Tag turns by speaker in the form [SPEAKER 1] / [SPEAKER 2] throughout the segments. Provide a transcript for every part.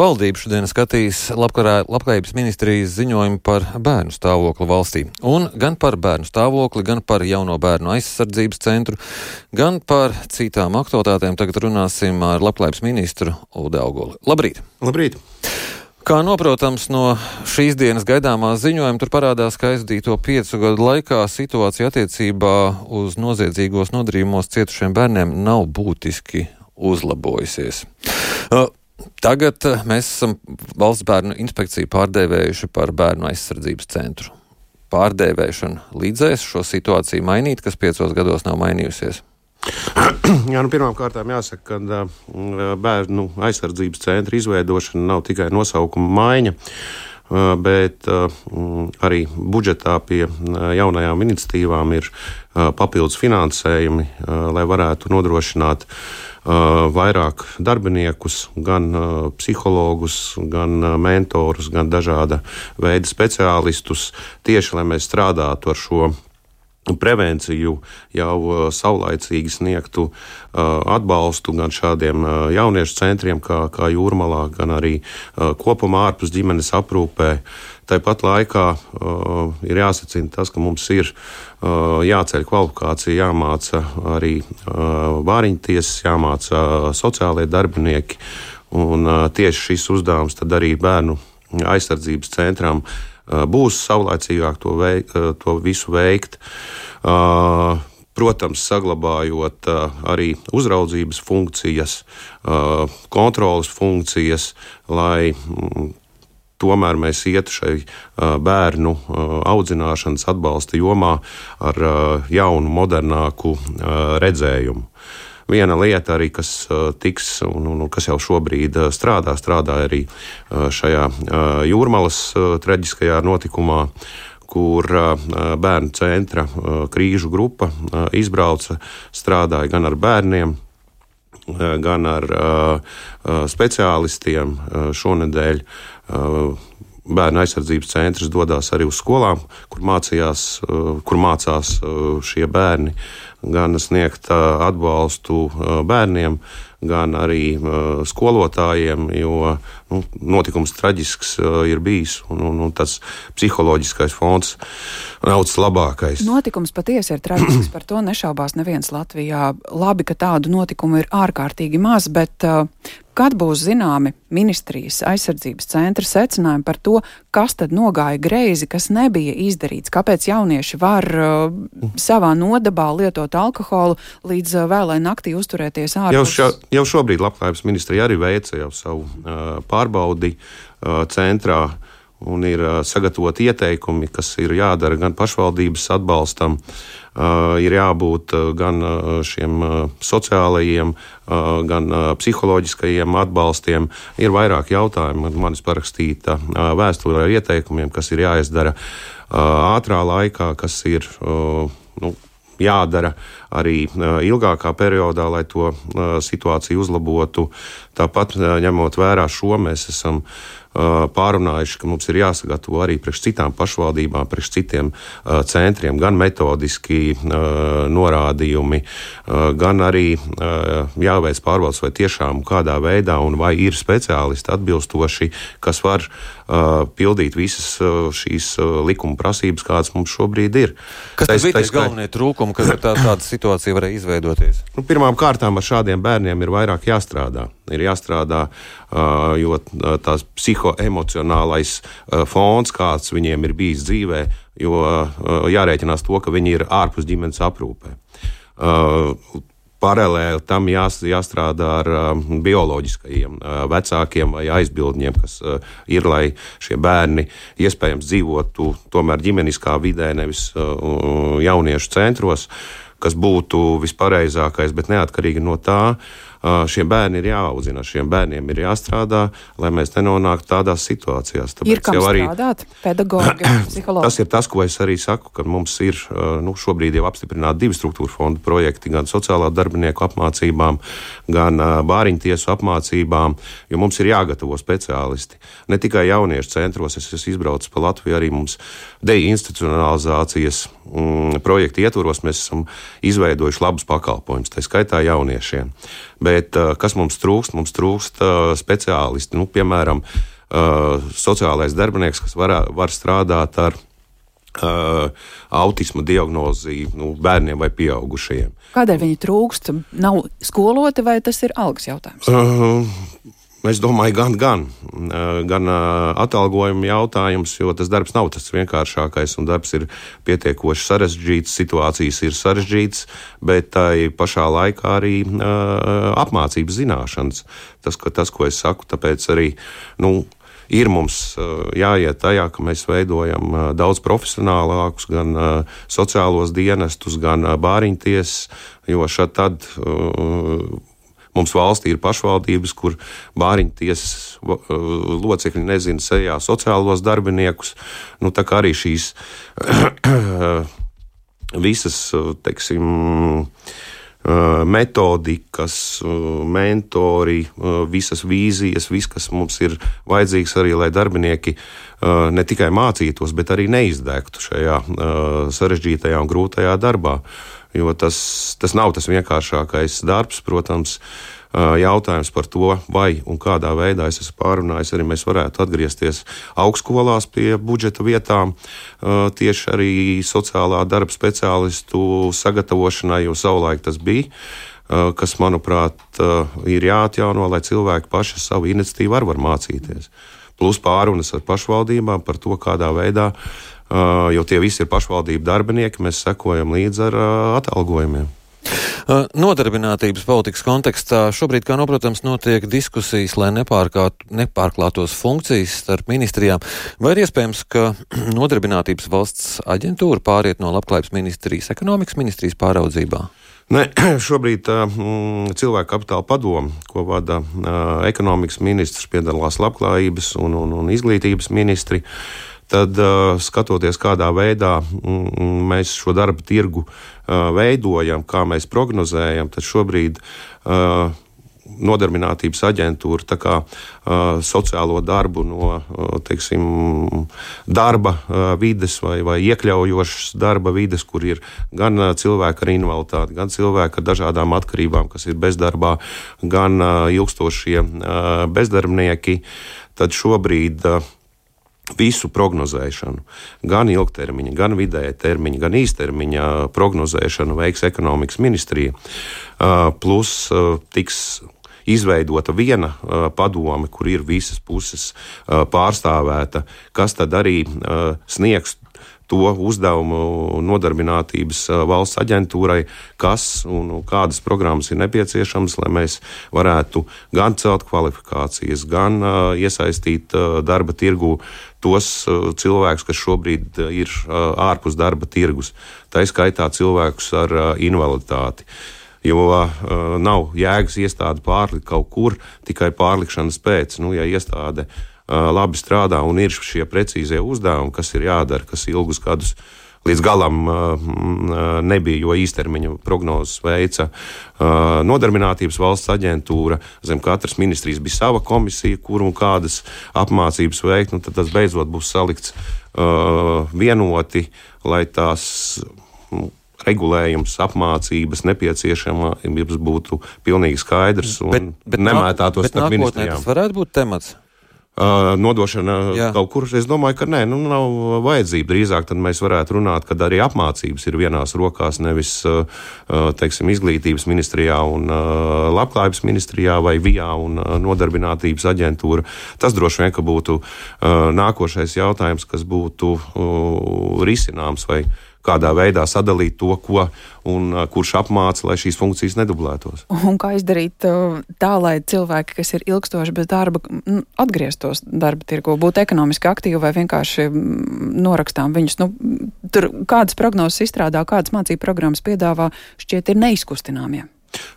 [SPEAKER 1] valdība šodien skatīs labklājības ministrijas ziņojumu par bērnu stāvokli valstī. Un gan par bērnu stāvokli, gan par jauno bērnu aizsardzības centru, gan par citām aktualitātēm tagad runāsim ar labklājības ministru Udu Auguli. Labrīt!
[SPEAKER 2] Labrīt!
[SPEAKER 1] Kā noprotams no šīs dienas gaidāmā ziņojuma, tur parādās, ka aizdīto piecu gadu laikā situācija attiecībā uz noziedzīgos nodarījumos cietušiem bērniem nav būtiski uzlabojusies. Tagad uh, mēs esam valsts bērnu inspekciju pārdēvējuši par bērnu aizsardzības centru. Pārdēvēšana līdzēs šo situāciju mainīt, kas piecos gados nav mainījusies.
[SPEAKER 2] Jā, nu, Pirmkārt, jāsaka, ka bērnu aizsardzības centra izveidošana nav tikai nosaukuma maiņa. Uh, bet uh, arī budžetā pie jaunajām iniciatīvām ir papildus finansējumi, lai varētu nodrošināt vairāk darbiniekus, gan psihologus, gan mentorus, gan dažāda veida speciālistus, tieši lai mēs strādātu ar šo prevenciju jau uh, saulaicīgi sniegtu uh, atbalstu gan šādiem uh, jauniešu centriem, kā, kā jūrmalā, gan arī kopumā ārpus ģimenes aprūpē. Tāpat laikā uh, ir jāsacina tas, ka mums ir uh, jāceļ kvalifikācija, jāmāca arī uh, vāriņtiesas, jāmāca sociālie darbinieki. Un uh, tieši šis uzdevums tad arī bērnu aizsardzības centram uh, būs saulēcīgāk to, vei, to visu veikt. Protams, saglabājot arī uzraudzības funkcijas, kontrolas funkcijas, lai mm, tomēr mēs ietu šai bērnu audzināšanas atbalsta jomā ar jaunu, modernāku redzējumu. Viena lieta arī, kas tiks un, un kas jau šobrīd strādā, strādā arī šajā jūrmalas traģiskajā notikumā kur bērnu centra krīžu grupa izbrauca, strādāja gan ar bērniem, gan ar speciālistiem. Šonadēļ bērnu aizsardzības centrs dodas arī uz skolām, kur, mācījās, kur mācās šie bērni gan sniegt atbalstu bērniem, gan arī skolotājiem, jo nu, notikums traģisks ir bijis un, un, un tas psiholoģiskais fons nav tas labākais.
[SPEAKER 3] Notikums patiesi ir traģisks, par to nešaubās neviens Latvijā. Labi, ka tādu notikumu ir ārkārtīgi maz, bet kad būs zināmi ministrijas aizsardzības centra secinājumi par to, kas tad nogāja greizi, kas nebija izdarīts, kāpēc jaunieši var uh, savā nodabā lietot alkoholu līdz uh, vēlai naktī uzturēties ārpus.
[SPEAKER 2] Jau, šo, jau šobrīd Labklājības ministrija arī veica jau savu uh, pārbaudi uh, centrā. Un ir uh, sagatavoti ieteikumi, kas ir jādara gan pašvaldības atbalstam, uh, Uh, ir jābūt uh, gan uh, šiem sociālajiem, gan psiholoģiskajiem atbalstiem. Ir vairāk jautājumu, man manis parakstīta vēsture ar ieteikumiem, kas ir jāizdara ātrā laikā, kas ir. Nu, jādara arī ilgākā periodā, lai to situāciju uzlabotu. Tāpat ņemot vērā šo, mēs esam pārunājuši, ka mums ir jāsagatavo arī priekš citām pašvaldībām, priekš citiem centriem, gan metodiski norādījumi, gan arī jāveic pārbaudas, vai tiešām kādā veidā un vai ir speciālisti atbilstoši, kas var pildīt visas šīs likuma prasības, kādas mums šobrīd ir.
[SPEAKER 1] Kas tas bija galvenie trūkumi, kad tā, tāda situācija varēja izveidoties?
[SPEAKER 2] Nu, pirmām kārtām ar šādiem bērniem ir vairāk jāstrādā. Ir jāstrādā, jo tās psihoemocionālais fons, kāds viņiem ir bijis dzīvē, jo jārēķinās to, ka viņi ir ārpus ģimenes aprūpē paralēli tam jās, jāstrādā ar uh, bioloģiskajiem uh, vecākiem vai aizbildņiem, kas uh, ir, lai šie bērni iespējams dzīvotu tomēr ģimeniskā vidē, nevis uh, jauniešu centros, kas būtu vispareizākais, bet neatkarīgi no tā. Uh, šiem bērniem ir jāaudzina, šiem bērniem ir jāstrādā, lai mēs nenonāktu tādās situācijās.
[SPEAKER 3] Tāpēc ir kam arī, strādāt, pedagogi, psihologi.
[SPEAKER 2] Tas ir tas, ko es arī saku, ka mums ir nu, šobrīd jau apstiprināti divi struktūra fondu projekti, gan sociālā darbinieku apmācībām, gan bāriņtiesu apmācībām, jo mums ir jāgatavo speciālisti. Ne tikai jauniešu centros, es esmu izbraucis pa Latviju, arī mums deinstitucionalizācijas mm, projekta ietvaros mēs esam izveidojuši labus pakalpojumus, tā skaitā jauniešiem. Bet Bet kas mums trūkst? Mums trūkst speciālisti, nu, piemēram, sociālais darbinieks, kas var, var strādāt ar Uh, autisma diagnozi nu, bērniem vai pieaugušajiem.
[SPEAKER 3] Kādēļ viņi trūkst? Nav skoloti vai tas ir algas jautājums? Uh,
[SPEAKER 2] Es domāju, gan, gan, gan atalgojuma jautājums, jo tas darbs nav tas vienkāršākais, un darbs ir pietiekoši sarežģīts, situācijas ir sarežģītas, bet tai pašā laikā arī apmācības zināšanas. Tas, ka, tas ko es saku, tāpēc arī. Nu, ir mums jāiet tajā, ka mēs veidojam daudz profesionālākus, gan sociālos dienestus, gan bāriņtiesas, jo šad tad Mums valstī ir pašvaldības, kur bāriņu tiesas uh, locekļi nezina sejā sociālos darbiniekus. Nu, tā kā arī šīs visas, uh, teiksim, metodikas, mentori, visas vīzijas, viss, kas mums ir vajadzīgs arī, lai darbinieki ne tikai mācītos, bet arī neizdegtu šajā sarežģītajā un grūtajā darbā jo tas, tas nav tas vienkāršākais darbs, protams. Jautājums par to, vai un kādā veidā es esmu pārunājis, arī mēs varētu atgriezties augstskolās pie budžeta vietām, tieši arī sociālā darba speciālistu sagatavošanai, jo savulaik tas bija kas, manuprāt, ir jāatjauno, lai cilvēki paši savu iniciatīvu var, var mācīties. Plus pārunas ar pašvaldībām par to, kādā veidā jo tie visi ir pašvaldību darbinieki, mēs sekojam līdzi ar atalgojumiem.
[SPEAKER 1] Uh, nodarbinātības politikas kontekstā šobrīd, kā noprotams, notiek diskusijas, lai nepārklātos funkcijas starp ministrijām. Vai ir iespējams, ka nodarbinātības valsts aģentūra pāriet no labklājības ministrijas ekonomikas ministrijas pāraudzībā?
[SPEAKER 2] Ne, šobrīd uh, cilvēku kapitāla padome, ko vada uh, ekonomikas ministrs, piedalās labklājības un, un, un izglītības ministri. Uh, tad skatoties, kādā veidā mēs šo darba tirgu veidojam, kā mēs prognozējam, tad šobrīd nodarbinātības aģentūra kā, uh, sociālo darbu no uh, teiksim, darba uh, vides vai, vai iekļaujošas darba vides, kur ir gan cilvēki ar invaliditāti, gan cilvēki ar dažādām atkarībām, kas ir bezdarbā, gan ilgstošie bezdarbnieki. Tad šobrīd uh, visu prognozēšanu, gan ilgtermiņa, gan vidēja termiņa, gan īstermiņa prognozēšanu veiks ekonomikas ministrija. Plus tiks izveidota viena padome, kur ir visas puses pārstāvēta, kas tad arī sniegs to uzdevumu nodarbinātības valsts aģentūrai, kas un kādas programmas ir nepieciešamas, lai mēs varētu gan celt kvalifikācijas, gan iesaistīt darba tirgu tos cilvēkus, kas šobrīd ir ārpus darba tirgus. Tā izskaitā cilvēkus ar invaliditāti. Jo uh, nav jēgas iestādi pārlikt kaut kur tikai pārlikšanas pēc. Nu, ja iestāde uh, labi strādā un ir šie precīzie uzdevumi, kas ir jādara, kas ilgus gadus līdz galam nebija, jo īstermiņa prognozes veica Nodarbinātības valsts aģentūra. Zem katras ministrijas bija sava komisija, kur un kādas apmācības veikt. Nu, tad tas beidzot būs salikts vienoti, lai tās regulējums, apmācības nepieciešamības būtu pilnīgi skaidrs un bet, bet nemētātos
[SPEAKER 1] starp ministrijām. Tas varētu būt temats
[SPEAKER 2] uh, nodošana Jā. kaut kur. Es domāju, ka nē, nu, nav vajadzība. Drīzāk mēs varētu runāt, ka arī apmācības ir vienās rokās, nevis uh, teiksim, izglītības ministrijā un labklājības ministrijā vai VIA un nodarbinātības aģentūra. Tas droši vien būtu nākošais jautājums, kas būtu risināms. Vai, kādā veidā sadalīt to, ko un kurš apmāca, lai šīs funkcijas nedublētos.
[SPEAKER 3] Un kā izdarīt tā, lai cilvēki, kas ir ilgstoši bez darba, atgrieztos darba tirgu, būtu ekonomiski aktīvi vai vienkārši norakstām viņus. Nu, tur kādas prognozes izstrādā, kādas mācību programmas piedāvā, šķiet ir neizkustināmie.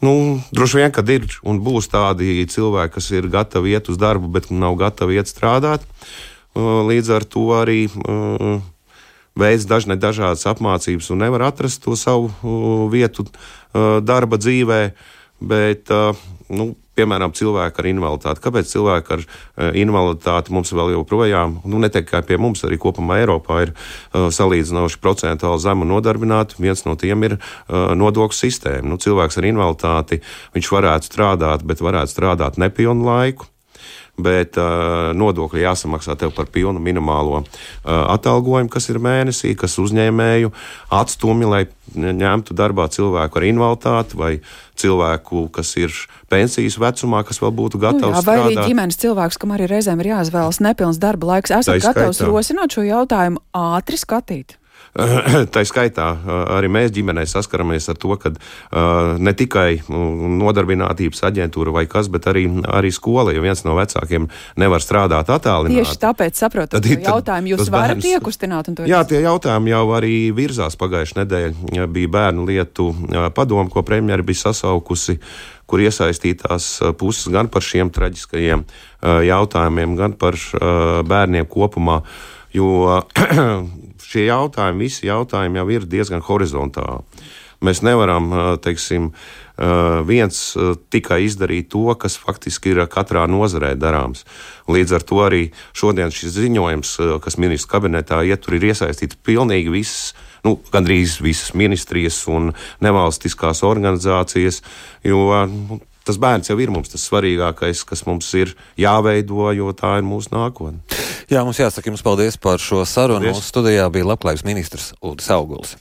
[SPEAKER 2] Nu, droši vien, kad ir un būs tādi cilvēki, kas ir gatavi iet uz darbu, bet nav gatavi iet strādāt. Līdz ar to arī uh, veids dažne dažādas apmācības un nevar atrast to savu vietu darba dzīvē. Bet nu, piemēram, cilvēki ar invaliditāti. Kāpēc cilvēki ar uh, invaliditāti mums vēl joprojām, nu, ne tikai pie mums, arī kopumā Eiropā ir uh, salīdzinoši procentuāli zemu nodarbināti? Viens no tiem ir uh, nodokļu sistēma. Nu, cilvēks ar invaliditāti, viņš varētu strādāt, bet varētu strādāt nepilnu laiku bet uh, nodokļi jāsamaksā tev par pilnu minimālo uh, atalgojumu, kas ir mēnesī, kas uzņēmēju atstumj, lai ņemtu darbā cilvēku ar invaliditāti vai cilvēku, kas ir pensijas vecumā, kas vēl būtu gatavs nu jā,
[SPEAKER 3] vai
[SPEAKER 2] strādāt.
[SPEAKER 3] arī ģimenes cilvēks, kam arī reizēm ir jāizvēlas nepilns darba laiks. Esat gatavs rosināt šo jautājumu ātri skatīt?
[SPEAKER 2] Tā skaitā arī mēs ģimenē saskaramies ar to, ka ne tikai nodarbinātības aģentūra vai kas, bet arī, arī skola, ja viens no vecākiem nevar strādāt attālināti.
[SPEAKER 3] Tieši tāpēc saprotu, ka jautājumu jūs varat bērns, iekustināt.
[SPEAKER 2] Jā, tie jautājumi jau arī virzās pagājušajā nedēļā. Bija bērnu lietu padomu, ko premjeri bija sasaukusi kur iesaistītās puses gan par šiem traģiskajiem jautājumiem, gan par bērniem kopumā. Jo šie jautājumi, visi jautājumi jau ir diezgan horizontāli. Mēs nevaram, teiksim, viens tikai izdarīt to, kas faktiski ir katrā nozarē darāms. Līdz ar to arī šodien šis ziņojums, kas ministrs kabinetā ietur, ir iesaistīts pilnīgi visas nu, gandrīz visas ministrijas un nevalstiskās organizācijas, jo nu, tas bērns jau ir mums tas svarīgākais, kas mums ir jāveido, jo tā ir mūsu nākotne.
[SPEAKER 1] Jā, mums jāsaka jums paldies par šo sarunu. Mūsu studijā bija labklājības ministrs Ulris Auguls.